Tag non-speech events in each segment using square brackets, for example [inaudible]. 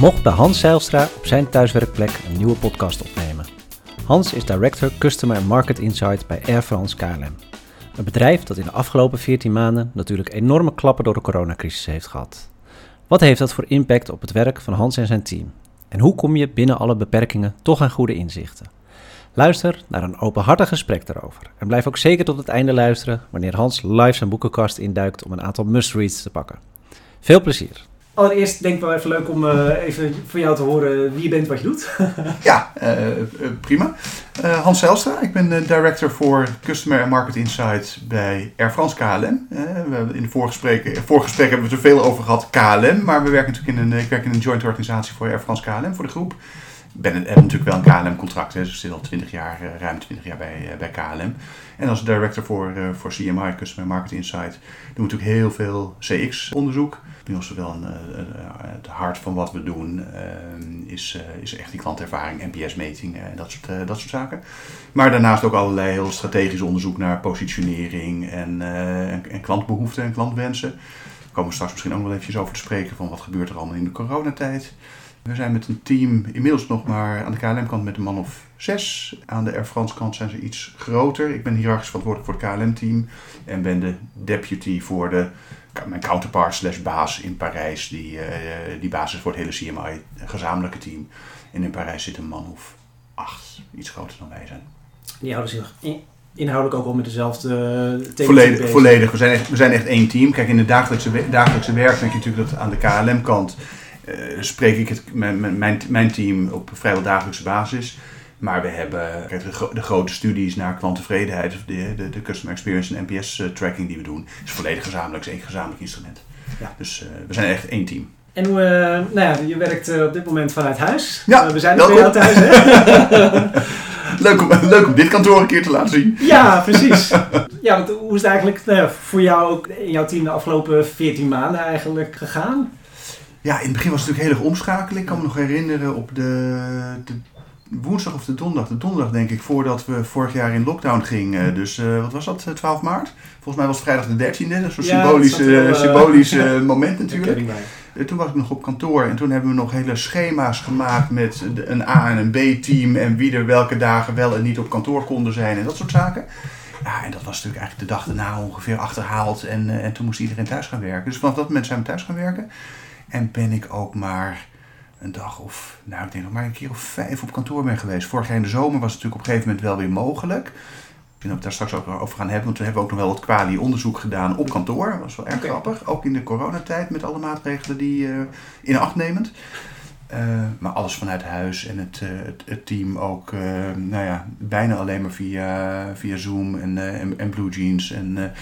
mocht bij Hans Zijlstra op zijn thuiswerkplek een nieuwe podcast opnemen. Hans is Director Customer and Market Insight bij Air France KLM. Een bedrijf dat in de afgelopen 14 maanden natuurlijk enorme klappen door de coronacrisis heeft gehad. Wat heeft dat voor impact op het werk van Hans en zijn team? En hoe kom je binnen alle beperkingen toch aan goede inzichten? Luister naar een openhartig gesprek daarover. En blijf ook zeker tot het einde luisteren wanneer Hans live zijn boekenkast induikt om een aantal must-reads te pakken. Veel plezier! Allereerst denk ik wel even leuk om uh, even van jou te horen wie je bent, wat je doet. [laughs] ja, uh, prima. Uh, Hans Zijlstra, ik ben director voor Customer and Market Insights bij Air France KLM. we in de vorige gesprek hebben we het er veel over gehad, KLM. Maar we werken natuurlijk in een, ik werk in een joint organisatie voor Air France KLM, voor de groep. Ben, heb natuurlijk wel een KLM-contract, dus ik zit al 20 jaar, ruim 20 jaar bij, bij KLM. En als director voor, voor CMI, Customer Market Insight, doen we natuurlijk heel veel CX-onderzoek ons wel een, het hart van wat we doen is, is echt die klantervaring, NPS-meting en dat soort, dat soort zaken. Maar daarnaast ook allerlei heel strategisch onderzoek naar positionering en, en, en klantbehoeften en klantwensen. Daar komen we straks misschien ook wel eventjes over te spreken van wat gebeurt er allemaal in de coronatijd. We zijn met een team inmiddels nog maar aan de KLM-kant met een man of zes. Aan de Air France-kant zijn ze iets groter. Ik ben hiërarchisch verantwoordelijk voor het KLM-team en ben de deputy voor de mijn counterpart slash baas in Parijs, die, uh, die basis voor het hele CMI, gezamenlijke team. En in Parijs zit een man of acht, iets groter dan wij zijn. Die houden zich inhoudelijk ook wel met dezelfde thema's volledig, volledig. We zijn, echt, we zijn echt één team. Kijk, in het dagelijkse, dagelijkse werk denk je natuurlijk dat aan de KLM-kant spreek ik het, mijn, mijn, mijn team op vrijwel dagelijkse basis. Maar we hebben de, grote studies naar klanttevredenheid, de, de, de Customer Experience en NPS-tracking die we doen, is volledig gezamenlijk, is één gezamenlijk instrument. Ja. Dus uh, we zijn echt één team. En hoe, uh, nou ja, je werkt uh, op dit moment vanuit huis. Ja, we zijn nog bij jou thuis, hè? [laughs] leuk, om, leuk om dit kantoor een keer te laten zien. Ja, precies. ja, want hoe is het eigenlijk nou, voor jou ook in jouw team de afgelopen 14 maanden eigenlijk gegaan? Ja, in het begin was het natuurlijk heel erg omschakelen. Ik kan me nog herinneren op de, de woensdag of de donderdag. De donderdag denk ik, voordat we vorig jaar in lockdown gingen. Dus uh, wat was dat, 12 maart? Volgens mij was het vrijdag de 13e. Dat is ja, symbolisch, uh, symbolisch uh, [laughs] moment natuurlijk. Toen was ik nog op kantoor en toen hebben we nog hele schema's gemaakt met een A- en een B-team. En wie er welke dagen wel en niet op kantoor konden zijn en dat soort zaken. Ja, en dat was natuurlijk eigenlijk de dag daarna ongeveer achterhaald. En, en toen moest iedereen thuis gaan werken. Dus vanaf dat moment zijn we thuis gaan werken. En ben ik ook maar een dag of, nou ik denk nog maar een keer of vijf op kantoor ben geweest. Vorig jaar in de zomer was het natuurlijk op een gegeven moment wel weer mogelijk. Ik denk dat we daar straks ook over gaan hebben, want toen hebben we ook nog wel wat kwalie-onderzoek gedaan op kantoor. Dat was wel erg grappig, ook in de coronatijd met alle maatregelen die uh, in acht nemend. Uh, maar alles vanuit huis en het, uh, het, het, team ook, nou ja, bijna alleen maar via, via Zoom en, en, en, Blue Jeans en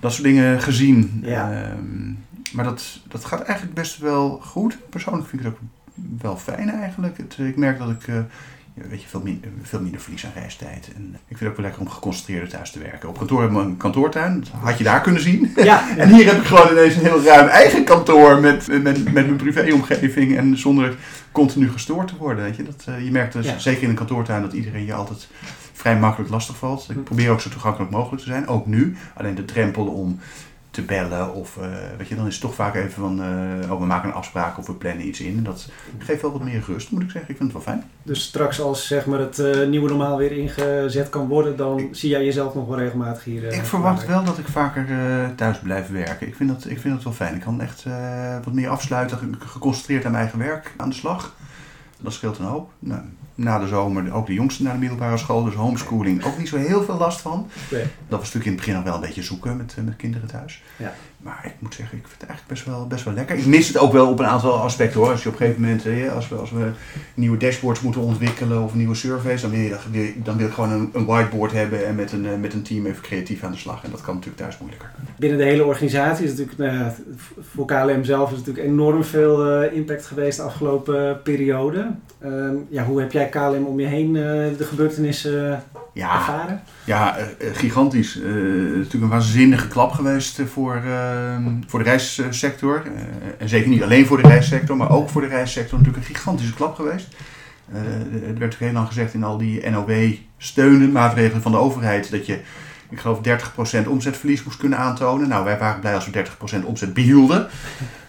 dat soort dingen gezien. Ja. Maar dat, dat gaat eigenlijk best wel goed. Persoonlijk vind ik het ook wel fijn eigenlijk. Het, ik merk dat ik uh, weet je, veel, min, veel minder verlies aan reistijd. En ik vind het ook wel lekker om geconcentreerder thuis te werken. Op kantoor hebben we een kantoortuin. Dat had je daar kunnen zien. Ja. [laughs] en hier heb ik gewoon ineens een heel ruim eigen kantoor met, met, met mijn privéomgeving. En zonder continu gestoord te worden. Weet je, dat, uh, je merkt dus, zeker in een kantoortuin dat iedereen je altijd vrij makkelijk lastig valt. Ik probeer ook zo toegankelijk mogelijk te zijn. Ook nu. Alleen de drempel om te bellen. Of uh, weet je, dan is het toch vaak even van, uh, oh, we maken een afspraak of we plannen iets in. En dat geeft wel wat meer rust, moet ik zeggen. Ik vind het wel fijn. Dus straks als zeg maar, het uh, nieuwe normaal weer ingezet kan worden, dan zie jij jezelf nog wel regelmatig hier? ik verwacht wel dat ik vaker thuis blijf werken. Ik vind dat, ik vind dat wel fijn. Ik kan echt wat meer afsluiten, geconcentreerd aan mijn eigen werk aan de slag. Dat scheelt een hoop. Nou, na de zomer ook de jongste naar de middelbare school, dus homeschooling ook niet zo heel veel last van. Nee. Dat was natuurlijk in het begin nog wel een beetje zoeken met, met kinderen thuis. Ja. Maar ik moet zeggen, ik vind het eigenlijk best wel, best wel lekker. Ik mis het ook wel op een aantal aspecten hoor. Als je op een gegeven moment, als we, als we nieuwe dashboards moeten ontwikkelen of nieuwe surveys, dan wil, je, dan wil ik gewoon een, een whiteboard hebben en met een, eh, met een team even creatief aan de slag. En dat kan natuurlijk thuis moeilijker. Binnen de hele organisatie is natuurlijk, nou voor KLM zelf is natuurlijk enorm veel eh, impact geweest de afgelopen periode. Ehm, ja, hoe heb jij KLM om je heen uh, de gebeurtenissen ja, ervaren? Ja, gigantisch. Uh, natuurlijk een waanzinnige klap geweest voor, ehm, voor de reissector. en zeker niet alleen voor de reissector, maar ook voor de reissector natuurlijk een gigantische klap geweest. er werd heel lang gezegd in al die NOW-steunen, maatregelen van de overheid, dat je ik geloof 30% omzetverlies moest kunnen aantonen. Nou, wij waren blij als we 30% omzet behielden.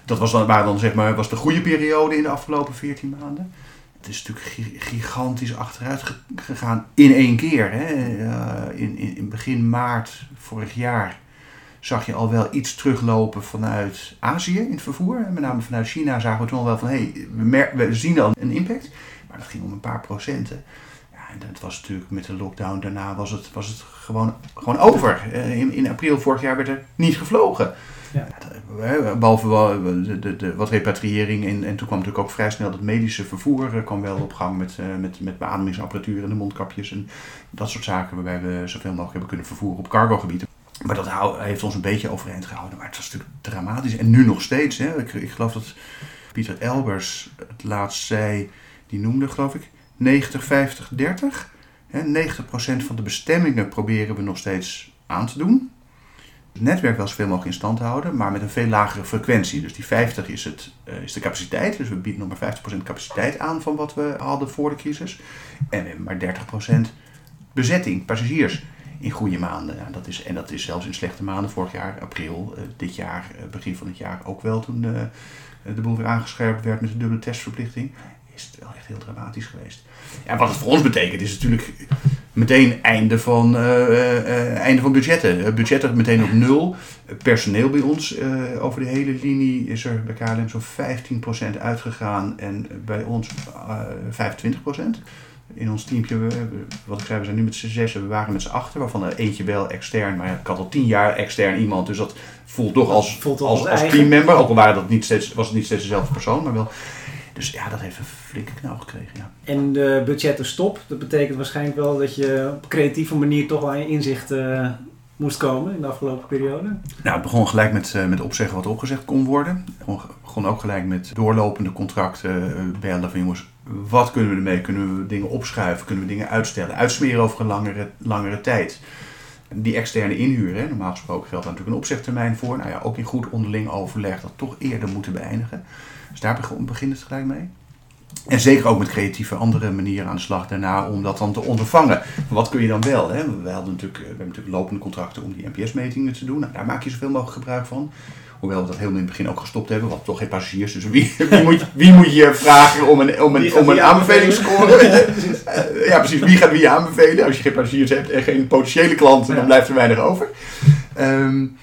dat was dan, waren dan zeg maar, was de goede periode in de afgelopen 14 maanden. Het is natuurlijk gigantisch achteruit gegaan in één keer. Hè. in, in, in begin maart vorig jaar zag je al wel iets teruglopen vanuit Azië in het vervoer. Met name vanuit China zagen we toen al wel van hé, hey, we, we zien al een impact. Maar dat ging om een paar procenten. Ja, en dat was natuurlijk met de lockdown daarna was het, was het gewoon, gewoon over. Eh, in, in april vorig jaar werd er niet gevlogen. Ja. Behalve de, de, de, wat repatriëring. En, en toen kwam natuurlijk ook vrij snel dat medische vervoer eh, kwam wel op gang met, uh, met, met beademingsapparatuur en de mondkapjes en dat soort zaken waarbij we zoveel mogelijk hebben kunnen vervoeren op cargogebieden. Maar dat heeft ons een beetje overeind gehouden. Maar het was natuurlijk dramatisch. En nu nog steeds. Hè. Ik, ik geloof dat Pieter Elbers het laatst zei. Die noemde geloof ik 90, 50, 30. Hè, 90% van de bestemmingen proberen we nog steeds aan te doen. Het netwerk wel zoveel mogelijk in stand houden, maar met een veel lagere frequentie. Dus die 50 is, het, uh, is de capaciteit. Dus we bieden nog maar 50% capaciteit aan van wat we hadden voor de crisis. En we hebben maar 30% bezetting, passagiers in goede maanden. Ja, dat is, en dat is zelfs in slechte maanden, vorig jaar, april, uh, dit jaar, uh, begin van het jaar ook wel, toen uh, de boel weer aangescherpt werd met de dubbele testverplichting, is het wel echt heel dramatisch geweest. Ja, wat het voor ons betekent is natuurlijk meteen einde van, einde van budgetten. budgetten meteen op nul. personeel bij ons over de hele linie is er bij KLM zo'n 15% uitgegaan en bij ons 25% in ons teampje, wat ik zei, we zijn nu met z'n zessen, we waren met z'n achter, waarvan er eentje wel extern, maar ik had al tien jaar extern iemand, dus dat voelt toch als, voelt als, als, teammember, ook al waren dat niet steeds, was het niet steeds dezelfde persoon, maar wel. Dus ja, dat heeft een flinke knauw gekregen. Ja. En de budgetten stop, dat betekent waarschijnlijk wel dat je op creatieve manier toch wel je inzicht uh, moest komen in de afgelopen periode? Nou, het begon gelijk met, uh, met opzeggen wat opgezegd kon worden. Het begon ook gelijk met doorlopende contracten uh, bellen van jongens, wat kunnen we ermee? Kunnen we dingen opschuiven? Kunnen we dingen uitstellen? Uitsmeren over een langere, langere tijd. Die externe inhuur, hè, normaal gesproken geldt daar natuurlijk een opzegtermijn voor. Nou ja, ook in goed onderling overleg dat toch eerder moeten beëindigen. Dus daar begint het gelijk mee. En zeker ook met creatieve andere manieren aan de slag daarna om dat dan te ondervangen. Wat kun je dan wel? Hè? We, hadden natuurlijk, we hebben natuurlijk lopende contracten om die NPS-metingen te doen. Nou, daar maak je zoveel mogelijk gebruik van. Hoewel we dat helemaal in het begin ook gestopt hebben, want toch geen passagiers. Dus wie, [laughs] wie, moet, wie moet je vragen om een, om een, om een aanbevelingsscore? uh, [laughs] ja, precies. Wie gaat wie aanbevelen? Als je geen passagiers hebt en geen potentiële klanten, dan blijft er weinig over. Um,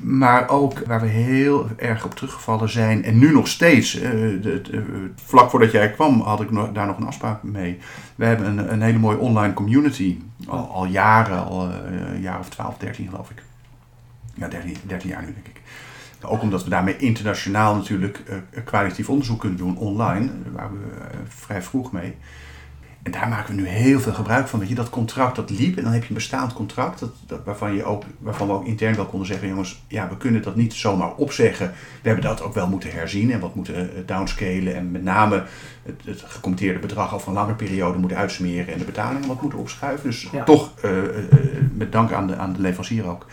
maar ook waar we heel erg op teruggevallen zijn en nu nog steeds. De, vlak voordat jij kwam had ik daar nog een afspraak mee. We hebben een, een hele mooie online community. Al, jaren, al uh, een jaar of 12, 13 geloof ik. Ja, 13, 13 jaar nu denk ik. Ook omdat we daarmee internationaal natuurlijk uh, kwalitatief onderzoek kunnen doen online. Daar we vrij vroeg mee. En daar maken we nu heel veel gebruik van. Weet je, dat contract dat liep en dan heb je een bestaand contract dat, dat, waarvan, je ook, waarvan we ook intern wel konden zeggen: jongens, ja, we kunnen dat niet zomaar opzeggen. We hebben dat ook wel moeten herzien en wat moeten uh, downscalen. En met name het, het gecommenteerde bedrag over een lange periode moeten uitsmeren en de betalingen wat moeten opschuiven. Dus toch uh, uh, met dank aan de, aan de leverancier ook.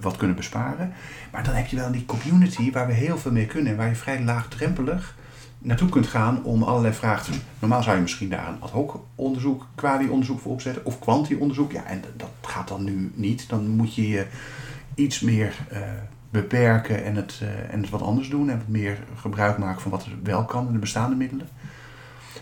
wat kunnen besparen. Maar dan heb je wel die community waar we heel veel mee kunnen en waar je vrij laagdrempelig naartoe kunt gaan om allerlei vragen te doen. Normaal zou je misschien daar een ad hoc onderzoek, quali-onderzoek voor opzetten of kwanti-onderzoek. Ja, en dat gaat dan nu niet. Dan moet je je iets meer uh, beperken en het, uh, en het wat anders doen en wat meer gebruik maken van wat er wel kan in de bestaande middelen.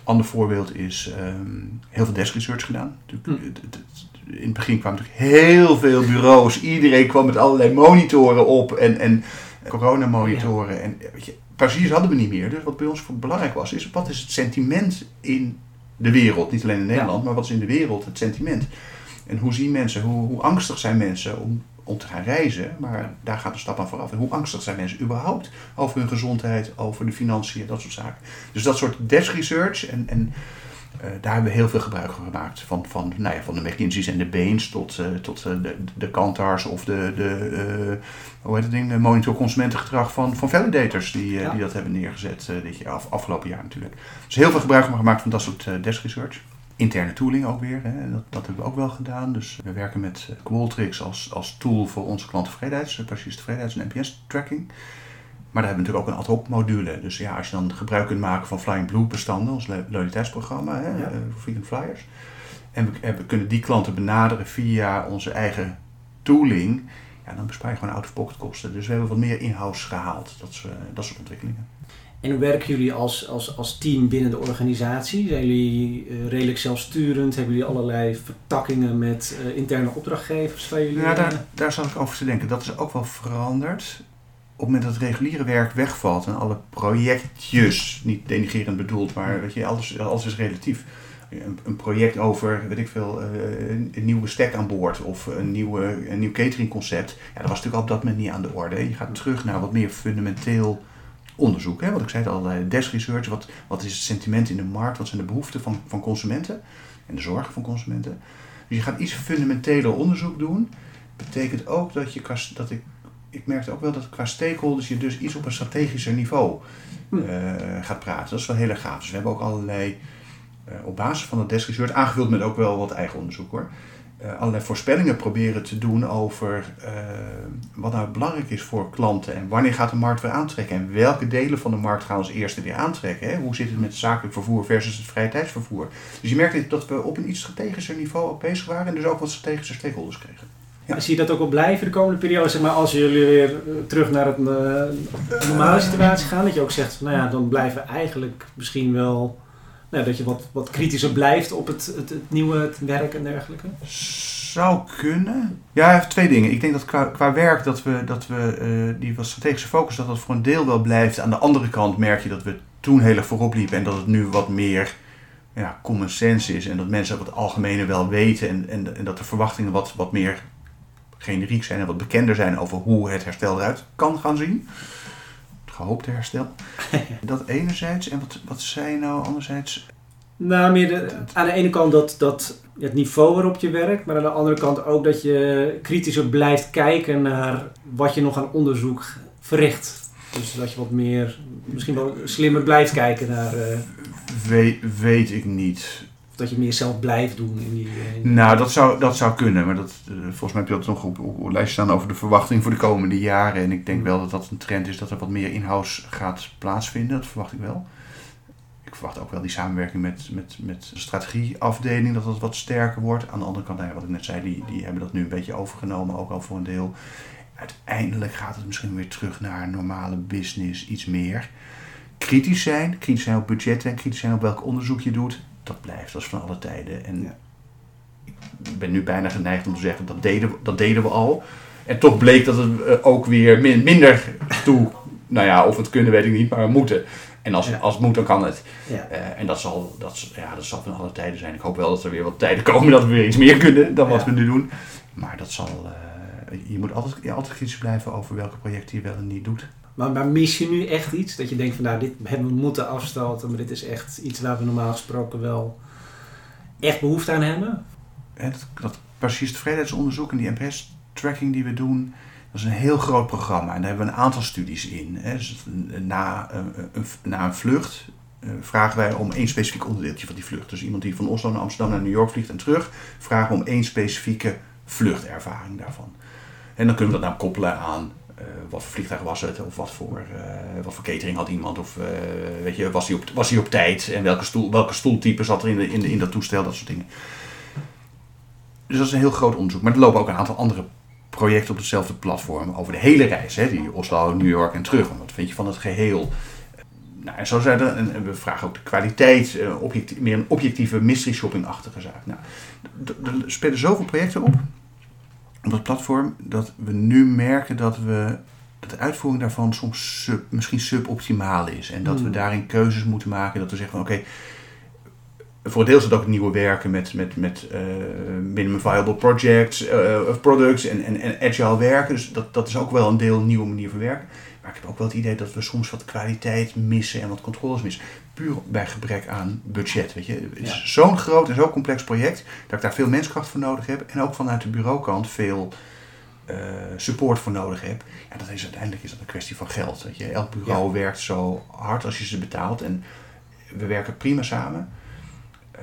Ander voorbeeld is um, heel veel desk research gedaan. Hm. In het begin kwamen natuurlijk heel veel bureaus. Iedereen kwam met allerlei monitoren op en, en coronamonitoren. En weet je, passagiers hadden we niet meer. Dus wat bij ons belangrijk was, is wat is het sentiment in de wereld? Niet alleen in Nederland, maar wat is in de wereld het sentiment? En hoe zien mensen, hoe, hoe angstig zijn mensen om, om te gaan reizen? Maar daar gaat de stap aan vooraf. En hoe angstig zijn mensen überhaupt over hun gezondheid, over de financiën, dat soort zaken. Dus dat soort desk research en, en uh, daar hebben we heel veel gebruik van gemaakt. Van, van, nou ja, van de McKinsey's en de Bains tot, uh, tot uh, de, de Kantars of de, de hoe heet het ding, de monitor consumentengedrag van, van validators die, ja. die dat hebben neergezet dit jaar, af, afgelopen jaar natuurlijk. Dus heel veel gebruik van gemaakt van dat soort desk research. Interne tooling ook weer, hè, dat, dat hebben we ook wel gedaan. Dus we werken met Qualtrics als, als tool voor onze klanttevredenheids, passagierstevredenheids en NPS tracking. Maar daar hebben we natuurlijk ook een ad hoc module. Dus ja, als je dan gebruik kunt maken van Flying Blue bestanden, ons loyaliteitsprogramma hè, ja. Freedom Flyers. En we, en we, kunnen die klanten benaderen via onze eigen tooling. ja, dan bespaar je gewoon out-of-pocket kosten. Dus we hebben wat meer in-house gehaald, dat, is, dat soort ontwikkelingen. En hoe werken jullie als, als, als team binnen de organisatie? Zijn jullie uh, redelijk zelfsturend? Hebben jullie allerlei vertakkingen met uh, interne opdrachtgevers? Van jullie, ja, daar, daar zat ik over te denken. Dat is ook wel veranderd. Op het moment dat het reguliere werk wegvalt en alle projectjes, niet denigerend bedoeld, maar weet je, alles, alles is relatief. Een, een project over, weet ik veel, uh, een, nieuwe bestek aan boord of een, nieuwe, een nieuw cateringconcept. Ja, dat was natuurlijk op dat moment niet aan de orde. Je gaat terug naar wat meer fundamenteel onderzoek. Hè? Wat ik zei al, desk research, wat, wat is het sentiment in de markt, wat zijn de behoeften van, van consumenten en de zorgen van consumenten. Dus je gaat iets fundamenteler onderzoek doen. Betekent ook dat je, dat ik, ik merkte ook wel dat qua stakeholders je dus iets op een strategischer niveau uh, gaat praten. Dat is wel heel erg gaaf. Dus we hebben ook allerlei, uh, op basis van het desk research, aangevuld met ook wel wat eigen onderzoek hoor uh, allerlei voorspellingen proberen te doen over wat nou belangrijk is voor klanten en wanneer gaat de markt weer aantrekken en welke delen van de markt gaan als eerste weer aantrekken. Hè? Hoe zit het met het zakelijk vervoer versus het vrije tijdsvervoer? Dus je merkt dat we op een iets strategischer niveau ook bezig waren en dus ook wat strategische stakeholders kregen. Zie je dat ook wel blijven de komende periode? Zeg maar, als jullie weer eh, terug naar het uh, normale situatie gaan, dat je ook zegt, nou ja, dan blijven we eigenlijk misschien wel nou, dat je wat, wat kritischer blijft op het, het, nieuwe het werk en dergelijke? Zou kunnen. Ja, twee dingen. Ik denk dat qua, werk dat we, dat we uh, die wat strategische focus, dat dat voor een deel wel blijft. Aan de andere kant merk je dat we toen heel erg voorop liepen en dat het nu wat meer ja, common sense is. En dat mensen ook het algemene wel weten en, en, en dat de verwachtingen wat, wat meer generiek zijn en wat bekender zijn over hoe het herstel eruit kan gaan zien gehoopte herstel. [laughs] dat enerzijds. En wat, wat zei je nou anderzijds? Nou, meer de, aan de ene kant dat, dat het niveau waarop je werkt, maar aan de andere kant ook dat je kritischer blijft kijken naar wat je nog aan onderzoek verricht. Dus dat je wat meer, misschien wel slimmer blijft kijken naar. Uh, weet, weet ik niet dat je meer zelf blijft doen in die... Nou, dat zou, dat zou kunnen. Maar dat, uh, volgens mij heb je dat nog op, op, lijst staan over de verwachting voor de komende jaren. En ik denk wel dat dat een trend is dat er wat meer in-house gaat plaatsvinden. Dat verwacht ik wel. Ik verwacht ook wel die samenwerking met, met, met de strategieafdeling, dat dat wat sterker wordt. Aan de andere kant, nou wat ik net zei, die, die hebben dat nu een beetje overgenomen, ook al voor een deel. Uiteindelijk gaat het misschien weer terug naar normale business, iets meer. Kritisch zijn, kritisch zijn op budgetten, kritisch zijn op welk onderzoek je doet dat blijft als van alle tijden. En ik ben nu bijna geneigd om te zeggen, dat deden, dat deden we al. En toch bleek dat het eh, ook weer minder toe, nou ja, of het kunnen weet ik niet, maar we moeten. En als, als het moet, dan kan het. Ja. Uh, en dat zal, dat, ja, dat zal van alle tijden zijn. Ik hoop wel dat er weer wat tijden komen dat we weer iets meer kunnen dan wat we nu doen. Maar dat zal, uh, je moet altijd, altijd kritisch blijven over welke projecten je wel en niet doet. Maar, mis je nu echt iets? Dat je denkt van nou, dit hebben we moeten afstoten, maar dit is echt iets waar we normaal gesproken wel echt behoefte aan hebben? En dat, dat precies tevredenheidsonderzoek en die NPS-tracking die we doen, dat is een heel groot programma. En daar hebben we een aantal studies in. Hè. Dus na, een, na een vlucht uh, vragen wij om één specifiek onderdeeltje van die vlucht. Dus iemand die van Oslo naar Amsterdam naar New York vliegt en terug, vragen we om één specifieke vluchtervaring daarvan. En dan kunnen we dat nou koppelen aan wat voor vliegtuig was het, of wat voor, uh, wat voor catering had iemand, of uh, weet je, was hij op, was hij op tijd en welke, stoel, welke stoeltype zat er in, de, in, in dat toestel, dat soort dingen. Dus dat is een heel groot onderzoek. Maar er lopen ook een aantal andere projecten op hetzelfde platform over de hele reis, hè, die Oslo, New York en terug. wat vind je van het geheel? Nou, en zo zijn en we vragen ook de kwaliteit, meer een objectieve mystery shopping-achtige zaak. Nou, er spelen zoveel projecten op op dat platform dat we nu merken dat, we, dat de uitvoering daarvan soms sub, misschien suboptimaal is. En dat we hmm. daarin keuzes moeten maken. Dat we zeggen van oké, voor een deel het ook nieuwe werken met, met, met uh, minimum viable projects, uh, products en, en, en agile werken. Dus dat, dat is ook wel een deel een nieuwe manier van werken. Maar ik heb ook wel het idee dat we soms wat kwaliteit missen en wat controles missen. Puur bij gebrek aan budget. Weet je. Het is zo'n groot en zo complex project dat ik daar veel menskracht voor nodig heb. En ook vanuit de bureaukant veel uh, support voor nodig heb. Ja, dat is uiteindelijk is dat een kwestie van geld. Weet je. Elk bureau werkt zo hard als je ze betaalt. En we werken prima samen. Uh,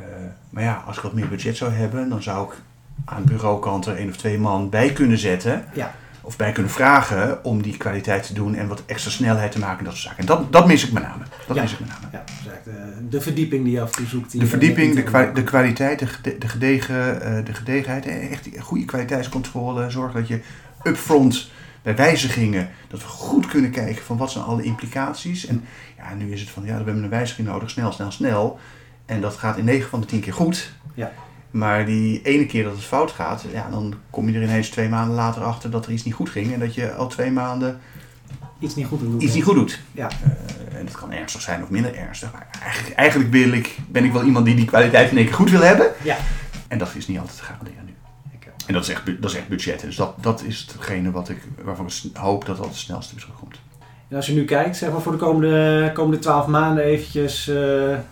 maar ja, als ik wat meer budget zou hebben, dan zou ik aan bureaukant er één of twee man bij kunnen zetten. Ja of bij kunnen vragen om die kwaliteit te doen en wat extra snelheid te maken en dat soort zaken. En dat, dat mis ik met name. Dat Ja. is het met name. Ja, dus eigenlijk de, de verdieping die je af en toe zoekt. De verdieping, de, kwa- de kwaliteit, de, gede- de, gedegen, eh, de gedegenheid, eh, echt goede kwaliteitscontrole. Zorg dat je upfront bij wijzigingen, dat we goed kunnen kijken van wat zijn alle implicaties. En ja, nu is het van, ja, we hebben een wijziging nodig, snel, snel, snel. En dat gaat in 9 van de 10 keer goed. Ja. Maar die ene keer dat het fout gaat, ja, dan kom je er ineens twee maanden later achter dat er iets niet goed ging. En dat je al twee maanden Iets niet goed te doen. iets niet goed doet. Ja. Eh, en dat kan ernstig zijn of minder ernstig. Maar eigenlijk, eigenlijk wil ik, ben ik wel iemand die die kwaliteit in één keer goed wil hebben. Ja. En dat is niet altijd te garanderen nu. Eh, En dat is echt, dat is echt budgetten. Dus dat, dat is hetgene wat ik, waarvan ik hoop dat dat het snelste weer terugkomt. En als je nu kijkt, zeg maar voor de komende, komende 12 maanden eventjes, eh,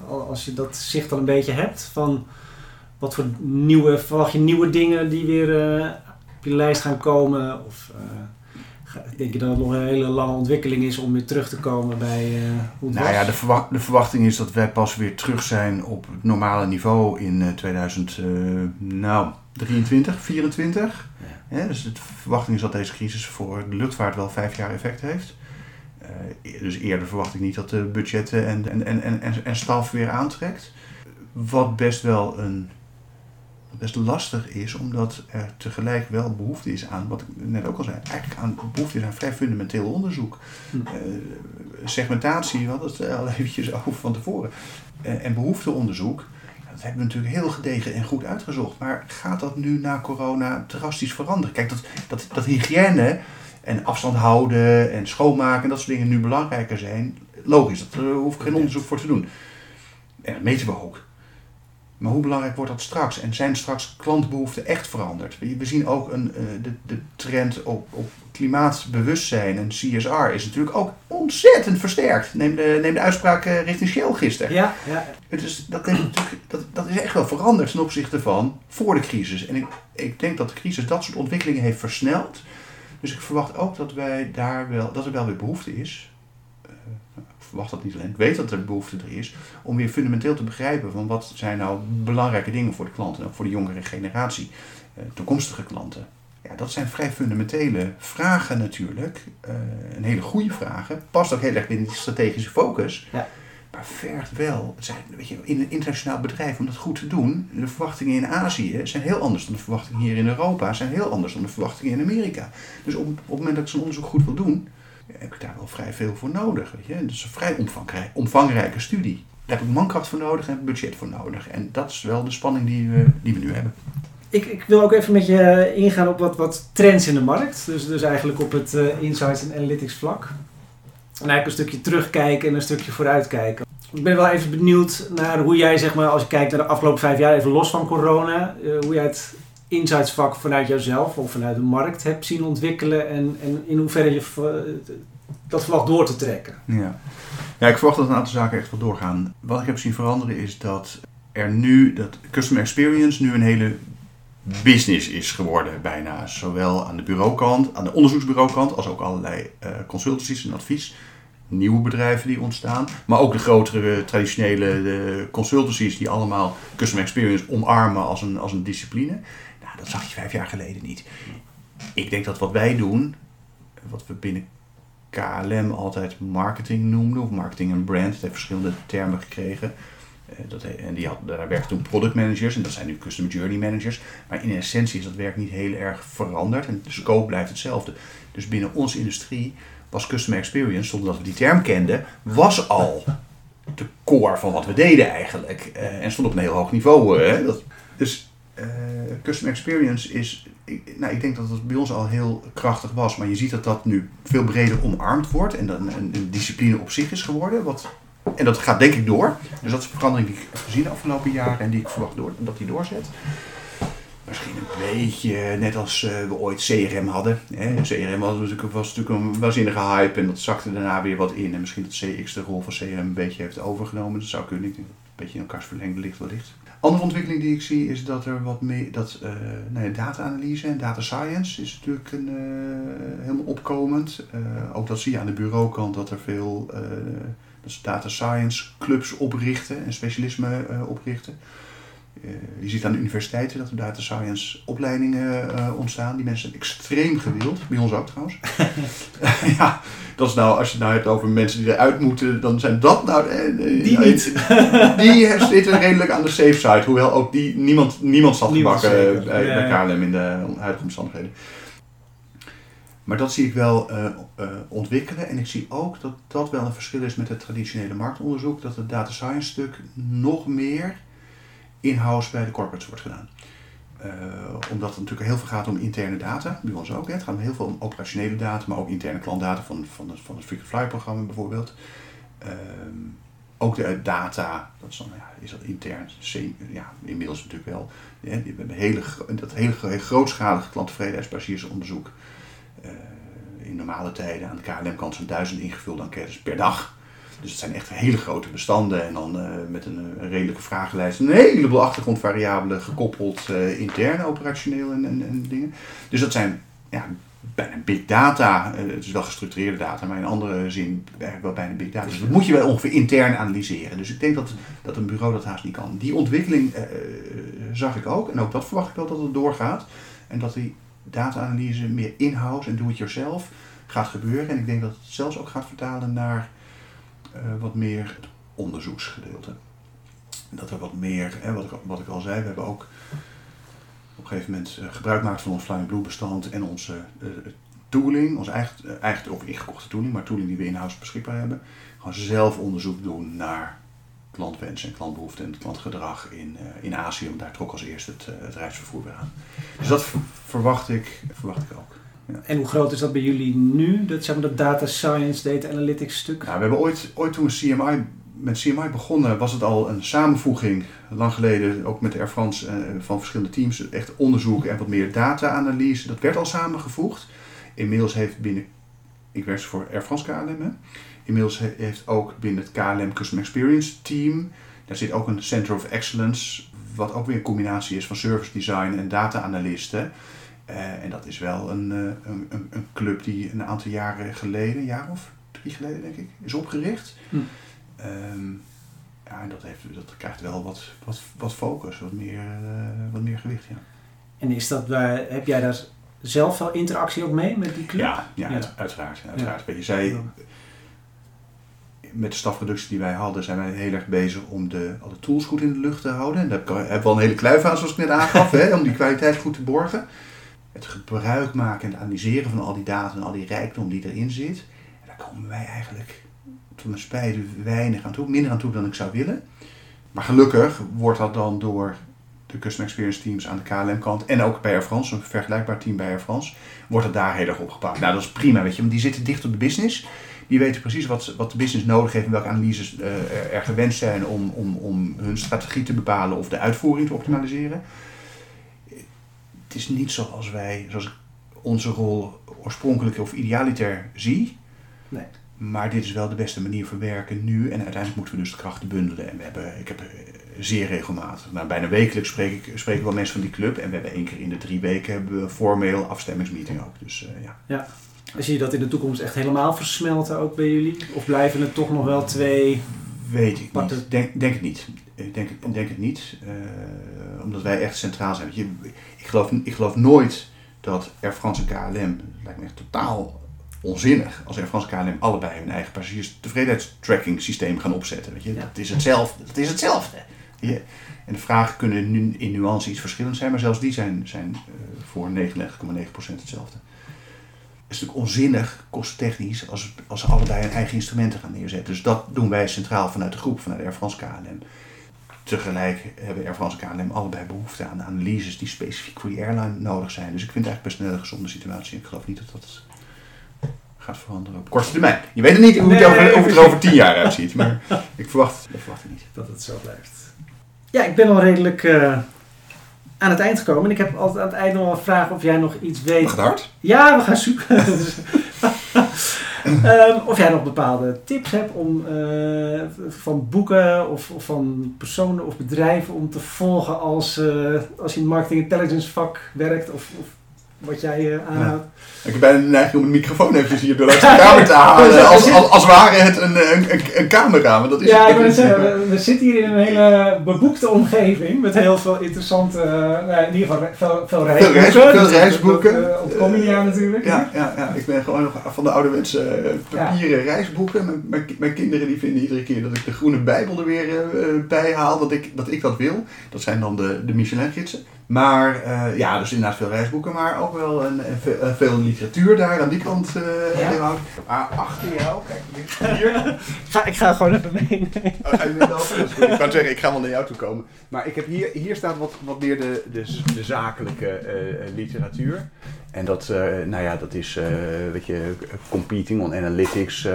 al- als je dat zicht al een beetje hebt, van wat voor nieuwe, verwacht je nieuwe dingen die weer eh, op je lijst gaan komen? Of eh, denk je dat het nog een hele lange ontwikkeling is om weer terug te komen bij eh, hoe het Nou was? ja, de, verwacht, de verwachting is dat wij pas weer terug zijn op het normale niveau in eh, 2023, 24. Hè, dus de verwachting is dat deze crisis voor de luchtvaart wel vijf jaar effect heeft. Eh, dus eerder verwacht ik niet dat de budgetten en, en, en, en, en, staf weer aantrekt. Wat best wel een best lastig is, omdat er tegelijk wel behoefte is aan, wat ik net ook al zei, eigenlijk aan behoefte is aan vrij fundamenteel onderzoek. Hm. Eh, segmentatie, we hadden het al eventjes over van tevoren. Eh, en behoefteonderzoek, dat hebben we natuurlijk heel gedegen en goed uitgezocht. Maar gaat dat nu na corona drastisch veranderen? Kijk, dat, dat, dat hygiëne en afstand houden en schoonmaken en dat soort dingen nu belangrijker zijn, logisch, daar hoef ik geen onderzoek voor te doen. En dat meten we ook. Maar hoe belangrijk wordt dat straks? En zijn straks klantbehoeften echt veranderd? We zien ook een, eh, de, de trend op, op klimaatbewustzijn en CSR is natuurlijk ook ontzettend versterkt. Neem de, neem de uitspraak eh, richting Shell gisteren. Ja, ja, Het is, dat, dat, dat is echt wel veranderd ten opzichte van voor de crisis. En ik, ik denk dat de crisis dat soort ontwikkelingen heeft versneld. Dus ik verwacht ook dat, wij daar wel, dat er wel weer behoefte is. Verwacht dat niet alleen, ik weet dat er behoefte er is. Om weer fundamenteel te begrijpen van wat zijn nou belangrijke dingen voor de klanten. En ook voor de jongere generatie. eh, toekomstige klanten. Ja, dat zijn vrij fundamentele vragen natuurlijk. eh, een hele goede vragen. Past ook heel erg binnen die strategische focus. Ja. Maar vergt wel, het zijn, weet je, in een internationaal bedrijf om dat goed te doen, de verwachtingen in Azië zijn heel anders dan de verwachtingen hier in Europa, zijn heel anders dan de verwachtingen in Amerika. Dus op, op het moment dat ik zo'n onderzoek goed wil doen, heb ik daar wel vrij veel voor nodig. Weet je? Is een vrij omvangrijk, omvangrijke studie. Daar heb ik mankracht voor nodig en budget voor nodig. En dat is wel de spanning die we, die we nu hebben. Ik, ik wil ook even met je ingaan op wat, wat trends in de markt. Dus, dus eigenlijk op het eh, insights en analytics vlak. En eigenlijk een stukje terugkijken en een stukje vooruitkijken. Ik ben wel even benieuwd naar hoe jij, zeg maar, als je kijkt naar de afgelopen vijf jaar, even los van corona, eh, hoe jij het insightsvak vanuit jouzelf of vanuit de markt hebt zien ontwikkelen en, en in hoeverre je dat verwacht door te trekken. Ja. ja, ik verwacht dat een aantal zaken echt wel doorgaan. Wat ik heb zien veranderen is dat er nu, dat customer experience nu een hele business is geworden bijna. Zowel aan de bureaukant, aan de onderzoeksbureaukant, als ook allerlei eh, consultancies en advies. Nieuwe bedrijven die ontstaan. Maar ook de grotere traditionele de consultancies die allemaal customer experience omarmen als een, als een discipline. Dat zag je vijf jaar geleden niet. Ik denk dat wat wij doen, wat we binnen KLM altijd marketing noemde, of marketing en brand. Het heeft verschillende termen gekregen. Eh, dat, en die had, daar werkten toen product managers en dat zijn nu customer journey managers. Maar in essentie is dat werk niet heel erg veranderd en de scope blijft hetzelfde. Dus binnen onze industrie was customer experience, zonder dat we die term kenden, was al de core van wat we deden eigenlijk. Eh, en stond op een heel hoog niveau. eh, hè. Dat, dus eh, customer experience is, ik, nou, ik denk dat het bij ons al heel krachtig was, maar je ziet dat dat nu veel breder omarmd wordt en dat een, discipline op zich is geworden. Wat, en dat gaat denk ik door. Dus dat is een verandering die ik heb gezien de afgelopen jaren en die ik verwacht door, dat die doorzet. Misschien een beetje net als eh, we ooit CRM hadden. Hè. CRM was natuurlijk, was een waanzinnige hype en dat zakte daarna weer wat in. En misschien dat CX de rol van CRM een beetje heeft overgenomen. Dat zou kunnen. Een beetje in elkaars verlengde ligt wellicht. Andere ontwikkeling die ik zie is dat er wat meer, dat eh ja, data-analyse en data science is natuurlijk een, eh, helemaal opkomend. Eh, ook dat zie je aan de bureaukant dat er veel dat data science clubs oprichten en specialisme oprichten. Eh, je ziet aan de universiteiten dat er data science opleidingen eh, ontstaan. Die mensen zijn extreem gewild. Bij ons ook trouwens. [laughs] [laughs] ja, dat is nou, als je het nou hebt over mensen die eruit moeten, dan zijn dat nou... eh, Die niet. [laughs] die zitten redelijk aan de safe side. Hoewel ook die, niemand, niemand zat Niemand gebakken bij. KLM in de huidige omstandigheden. Maar dat zie ik wel ontwikkelen. En ik zie ook dat dat wel een verschil is met het traditionele marktonderzoek. Dat het data science stuk nog meer in-house bij de corporates wordt gedaan. Eh, omdat het natuurlijk heel veel gaat om interne data, bij ons ook. Hè. Het gaat heel veel om operationele data, maar ook interne klantdata van, van, het, van het Frequent Flyer programma bijvoorbeeld. Ehm, ook de data, dat is, dan, ja, is dat intern, ja, inmiddels natuurlijk wel. We hebben hele, dat hele gro- grootschalige klanttevredenheidsbasisonderzoek. Eh, in normale tijden aan de KLM-kant zijn duizend ingevulde enquêtes per dag. Dus het zijn echt hele grote bestanden en dan eh, met een, eh, een redelijke vragenlijst. Een heleboel achtergrondvariabelen gekoppeld eh, intern, operationeel en, en, en dingen. Dus dat zijn ja, bijna big data. Eh, het is wel gestructureerde data, maar in andere zin eigenlijk wel bijna big data. Dus dat moet je wel ongeveer intern analyseren. Dus ik denk dat, dat een bureau dat haast niet kan. Die ontwikkeling eh, eh, zag ik ook. En ook dat verwacht ik wel dat het doorgaat. En dat die data-analyse meer in-house en do-it-yourself gaat gebeuren. En ik denk dat het zelfs ook gaat vertalen naar eh, wat meer het onderzoeksgedeelte. Dat er wat meer, hè, wat, ik, wat ik al zei, we hebben ook op een gegeven moment eh, gebruik gemaakt van ons Flying Blue bestand en onze eh, tooling, onze eigen, eh, eigen of ingekochte tooling, maar tooling die we in-house beschikbaar hebben. Gewoon zelf onderzoek doen naar klantwensen en klantbehoeften en klantgedrag in, eh, in Azië. Want daar trok als eerste het, eh, het weer aan. Dus dat ver- verwacht ik, verwacht ik ook. En hoe groot is dat bij jullie nu? Dat, zeg maar, dat data science, data analytics stuk? Nou, we hebben ooit, ooit toen we CMI, met CMI begonnen, was het al een samenvoeging, lang geleden, ook met Air France, eh, van verschillende teams, echt onderzoek en wat meer data-analyse. Dat werd al samengevoegd. Inmiddels heeft binnen, ik werk voor Air France KLM, hè. inmiddels he- heeft ook binnen het KLM Customer Experience Team, daar zit ook een Center of Excellence, wat ook weer een combinatie is van service design en data-analysten. Eh, en dat is wel een, eh, een, een, een club die een aantal jaren geleden, een jaar of drie geleden denk ik, is opgericht. Hm. Ehm, ja, en dat, heeft, dat krijgt wel wat, wat, wat focus, wat meer, eh, wat meer gewicht. Ja, En is dat, waar- heb jij daar zelf wel interactie ook mee met die club? ja, ja, Ja. uit- uiteraard. uiteraard. Je zei, met de stafreductie die wij hadden, zijn wij heel erg bezig om de, alle tools goed in de lucht te houden. En daar heb ik al- hebben we al een hele kluif aan, zoals ik net aangaf, [laughs] hè, om die kwaliteit goed te borgen. Het gebruik maken en het analyseren van al die data en al die rijkdom die erin zit. Daar komen wij eigenlijk tot mijn spijt weinig aan toe, minder aan toe dan ik zou willen. Maar gelukkig wordt dat dan door de Customer Experience teams aan de KLM-kant en ook bij Air France, een vergelijkbaar team bij Air France, wordt het daar heel erg opgepakt. Nou, dat is prima, weet je, want die zitten dicht op de business. Die weten precies wat, wat de business nodig heeft en welke analyses eh, er, er gewenst zijn om, om, om hun strategie te bepalen of de uitvoering te optimaliseren. Het is niet zoals wij, zoals ik onze rol oorspronkelijk of idealiter zie. Nee. Maar dit is wel de beste manier van werken nu. En uiteindelijk moeten we dus de krachten bundelen. En we hebben, ik heb eh, zeer regelmatig, nou, bijna wekelijks spreek ik, spreken wel mensen van die club. En we hebben één keer in de drie weken hebben we formeel afstemmingsmeeting ook. Dus eh, ja. Zie je dat in de toekomst echt helemaal versmelten ook bij jullie? Of blijven het toch nog wel twee? Weet ik niet. Denk, denk het niet. Ik denk, ik denk het niet. eh, omdat wij echt centraal zijn. Je, ik, geloof, ik geloof nooit dat Air France en KLM, dat lijkt me echt totaal onzinnig, als Air France en KLM allebei hun eigen passagiers tevredenheidstracking systeem gaan opzetten. Weet je? Ja. Dat is hetzelfde. Dat is hetzelfde. Je? En de vragen kunnen nu in nuance iets verschillend zijn, maar zelfs die zijn, zijn eh, voor 99,9% hetzelfde. Het is natuurlijk onzinnig, kosttechnisch, als, als ze allebei hun eigen instrumenten gaan neerzetten. Dus dat doen wij centraal vanuit de groep, vanuit Air France KLM. Tegelijk hebben Air France en KLM allebei behoefte aan analyses die specifiek voor die airline nodig zijn. Dus ik vind het eigenlijk best een hele gezonde situatie. Ik geloof niet dat dat gaat veranderen op korte termijn. Je weet het niet hoe, het, Nee, over, het er over tien jaar uitziet, maar [laughs] ik verwacht, ik verwacht het niet. Dat het zo blijft. Ja, ik ben al redelijk eh, aan het eind gekomen. En ik heb altijd aan het eind nog wel een vraag of jij nog iets weet. Mag het hard? Ja, we gaan zoeken. [laughs] [laughs] Ehm, of jij nog bepaalde tips hebt om, eh, van boeken of, of van personen of bedrijven om te volgen als, eh, als je in marketing intelligence vak werkt? Of, of wat jij uh, aanhoudt. Ik heb bijna de neiging om de microfoon eventjes hier door de kamer [laughs] te halen. als, als, als ware het een, een, een, camera. Maar dat is ja, ik wil zeggen, we, zitten hier in een hele beboekte omgeving. Met heel veel interessante, uh, in ieder geval veel, veel reisboeken. Veel, reis, veel reisboeken. Dat, natuurlijk. Ja, ja, ja, ik ben gewoon nog van de ouderwetse papieren ja. reisboeken. Mijn, mijn, mijn, kinderen die vinden iedere keer dat ik de groene bijbel er weer bij haal. Dat ik, dat ik dat wil. Dat zijn dan de, de Michelin-gidsen. Maar uh, ja, dus inderdaad veel reisboeken, maar ook wel een, een, veel, een veel literatuur daar aan die kant. Uh, ja. Ah, achter jou, kijk hier. [laughs] ga, ik ga gewoon even mee. Oh, ga je mee [laughs] ik kan zeggen, ik ga wel naar jou toe komen. Maar ik heb hier, hier staat wat, wat meer de, de, de zakelijke uh, literatuur. En dat, nou ja, dat is, weet je, competing on analytics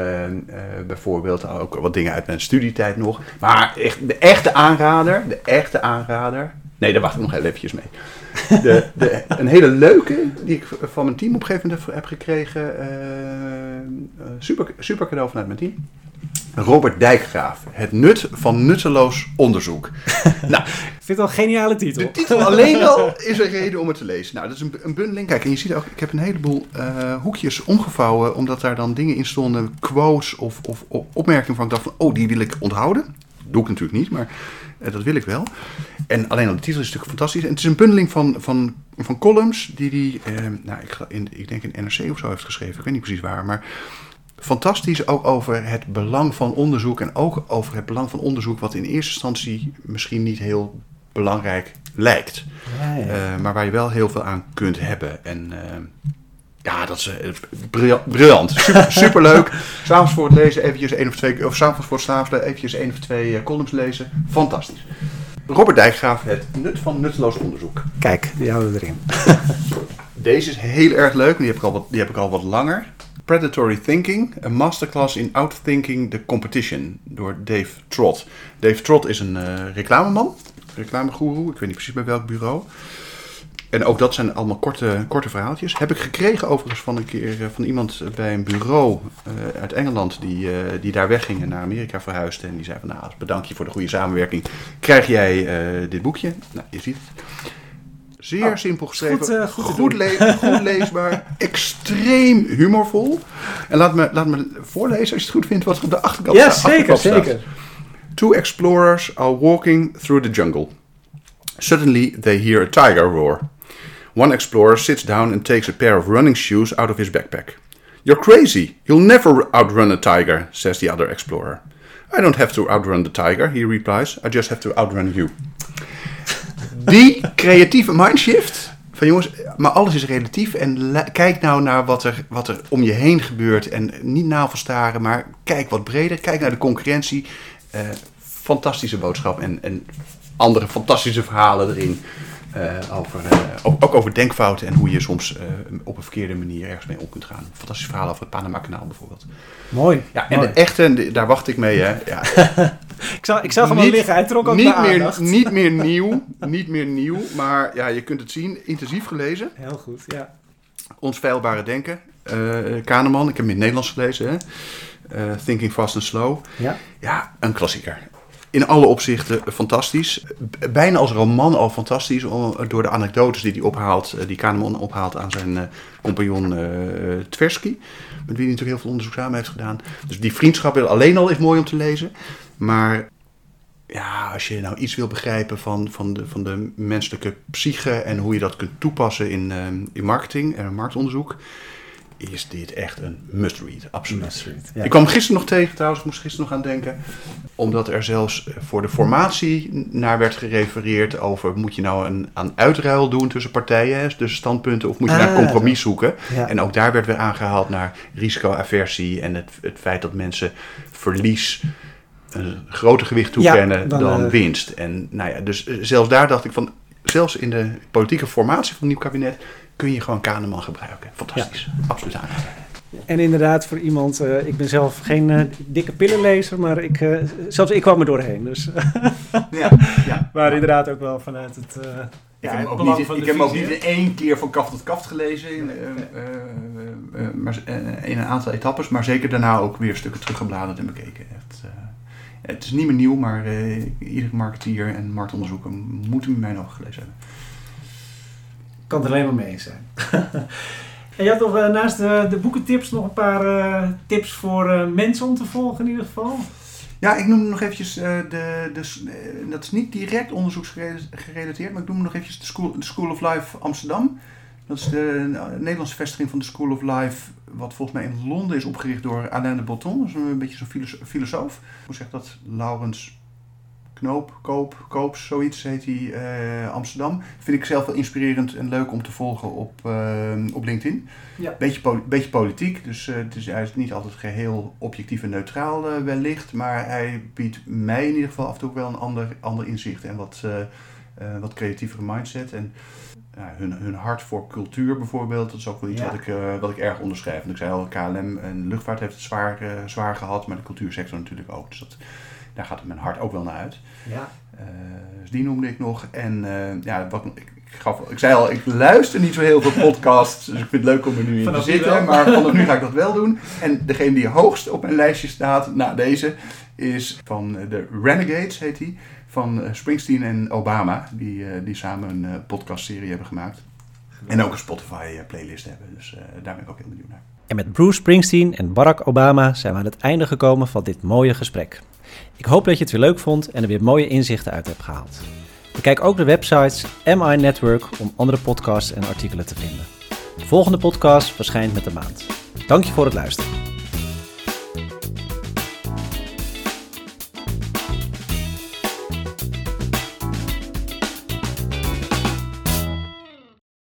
bijvoorbeeld. Ook wat dingen uit mijn studietijd nog. Maar echt, de echte aanrader, de echte aanrader, Nee, daar wacht ik nog heel eventjes mee. De, de, [laughs] een hele leuke die ik van mijn team op een gegeven moment heb gekregen. Uh, super, super cadeau vanuit mijn team. Robert Dijkgraaf. Het nut van nutteloos onderzoek. [laughs] nou, ik vind het wel een geniale titel. De titel alleen [laughs] al is een reden om het te lezen. Nou, dat is een, een bundeling. Kijk, en je ziet ook, ik heb een heleboel uh, hoekjes omgevouwen, omdat daar dan dingen in stonden, quotes of, of, of opmerkingen van ik dacht van, oh, die wil ik onthouden. Dat doe ik natuurlijk niet, maar uh, dat wil ik wel. En alleen al de titel is natuurlijk fantastisch. En het is een bundeling van, van, van columns die hij, eh, nou, ik, in, ik denk in NRC of zo heeft geschreven. Ik weet niet precies waar, maar fantastisch ook over het belang van onderzoek. En ook over het belang van onderzoek wat in eerste instantie misschien niet heel belangrijk lijkt. Ja, ja. Uh, maar waar je wel heel veel aan kunt hebben. En uh, ja, dat is uh, briljant. Super, [laughs] super leuk. S'avonds voor het lezen eventjes één of twee, of s'avonds voor het slapen eventjes één of twee uh, columns lezen. Fantastisch. Robert Dijkgraaf, het nut van nutteloos onderzoek. Kijk, die houden we erin. [laughs] Deze is heel erg leuk, die heb ik al wat, die heb ik al wat langer. Predatory Thinking, een masterclass in Outthinking the Competition door Dave Trott. Dave Trott is een uh, reclameman, reclamegoeroe, ik weet niet precies bij welk bureau. En ook dat zijn allemaal korte, korte verhaaltjes. Heb ik gekregen overigens van een keer eh, van iemand bij een bureau uh, uit Engeland die, uh, die daar wegging en naar Amerika verhuisde. En die zei van nou, bedank je voor de goede samenwerking. Krijg jij uh, dit boekje? Nou, je ziet het. Zeer oh, simpel geschreven, goed, goed, goed, le goed, leesbaar, [laughs] extreem humorvol. En laat me, laat me voorlezen als je het goed vindt wat er op de achterkant ja, staat. Ja, zeker, zeker. Two explorers are walking through the jungle. Suddenly they hear a tiger roar. One explorer sits down and takes a pair of running shoes out of his backpack. You're crazy. You'll never outrun a tiger, says the other explorer. I don't have to outrun the tiger, he replies. I just have to outrun you. Die creatieve mindshift. Van jongens, maar alles is relatief. En kijk nou naar wat er, wat er om je heen gebeurt. En niet navelstaren, maar kijk wat breder. Kijk naar de concurrentie. Uh, fantastische boodschap. En, en andere fantastische verhalen erin. Uh, over, uh, ook, over denkfouten en hoe je soms uh, op een verkeerde manier ergens mee om kunt gaan. Fantastisch verhaal over het Panama-kanaal bijvoorbeeld. Mooi. Ja, en mooi. de echte, daar wacht ik mee. Hè. Ja. [laughs] ik, zag, ik zag hem al liggen, hij trok ook niet meer. Niet meer [laughs] nieuw, niet meer nieuw, maar ja, je kunt het zien, intensief gelezen. Heel goed, ja. Ons veilbare denken, Kahneman, ik heb hem in het Nederlands gelezen. Hè. Thinking Fast and Slow. Ja. ja, een klassieker in alle opzichten fantastisch. Bijna als roman al fantastisch, door de anekdotes die hij ophaalt, die Kahneman ophaalt aan zijn uh, compagnon uh, Tversky, met wie hij natuurlijk heel veel onderzoek samen heeft gedaan. Dus die vriendschap alleen al is mooi om te lezen. Maar ja, als je nou iets wil begrijpen van, van, de, van de menselijke psyche en hoe je dat kunt toepassen in, in marketing en marktonderzoek, is dit echt een must-read. Absoluut. Must read, ja. Ik kwam gisteren nog tegen, trouwens, ik moest gisteren nog aan denken. Omdat er zelfs voor de formatie naar werd gerefereerd over... moet je nou een aan uitruil doen tussen partijen, dus standpunten... of moet je ah, naar compromis zoeken. Ja. En ook daar werd weer aangehaald naar risicoaversie... en het, het feit dat mensen verlies een groter gewicht toekennen ja, dan, dan uh, winst. En nou ja, dus zelfs daar dacht ik van... zelfs in de politieke formatie van het nieuw kabinet kun je gewoon Kahneman gebruiken. Fantastisch. Ja. Absoluut aanraden. En inderdaad, voor iemand, uh, ik ben zelf geen uh, dikke pillenlezer, maar ik, uh, zelfs ik kwam er doorheen. Dus. [laughs] ja, ja, [laughs] maar inderdaad ook wel vanuit het. ik heb hem ook, niet, ik heb hem ook niet in één keer van kaf tot kaft gelezen, in, maar, in een aantal etappes, maar zeker daarna ook weer stukken teruggebladerd en bekeken. Echt, het is niet meer nieuw, maar iedere marketeer en marktonderzoeker moet hem in mijn ogen gelezen hebben. Kan het alleen maar mee zijn. [laughs] en je had nog uh, naast de, de boekentips nog een paar uh, tips voor mensen om te volgen in ieder geval. Ja, ik noem nog eventjes, de, de, dat is niet direct onderzoeksgerelateerd, maar ik noem nog eventjes de School, de School of Life Amsterdam. Dat is de Nederlandse vestiging van de School of Life, wat volgens mij in Londen is opgericht door Alain de Botton. Dat is een beetje zo'n filosoof. Hoe zegt dat? Laurens Knoop, Koop, Koops, zoiets heet hij, uh, Amsterdam. Vind ik zelf wel inspirerend en leuk om te volgen op, uh, op LinkedIn. Ja. Beetje, beetje politiek, dus uh, het is, hij is niet altijd geheel objectief en neutraal wellicht. Maar hij biedt mij in ieder geval af en toe wel een ander, ander inzicht en wat, wat creatievere mindset. En hun, hun hart voor cultuur bijvoorbeeld, dat is ook wel iets wat, ik, wat ik erg onderschrijf. Want ik zei al, KLM en luchtvaart heeft het zwaar, zwaar gehad, maar de cultuursector natuurlijk ook. Dus dat daar gaat mijn hart ook wel naar uit. Ja. Uh, dus die noemde ik nog. En uh, ja, wat, ik, ik, gaf, ik zei al, ik luister niet zo heel veel podcasts. dus ik vind het leuk om er nu in te zitten. Maar vanaf nu ga ik dat wel doen. En degene die hoogst op mijn lijstje staat, na deze, is van de Renegades, heet hij. Van eh, Springsteen en Obama. Die, die samen een podcastserie hebben gemaakt. En ook een Spotify-playlist hebben. Dus daar ben ik ook heel benieuwd naar. En met Bruce Springsteen en Barack Obama zijn we aan het einde gekomen van dit mooie gesprek. Ik hoop dat je het weer leuk vond en er weer mooie inzichten uit hebt gehaald. Bekijk ook de websites MI Network om andere podcasts en artikelen te vinden. De volgende podcast verschijnt met de maand. Dank je voor het luisteren.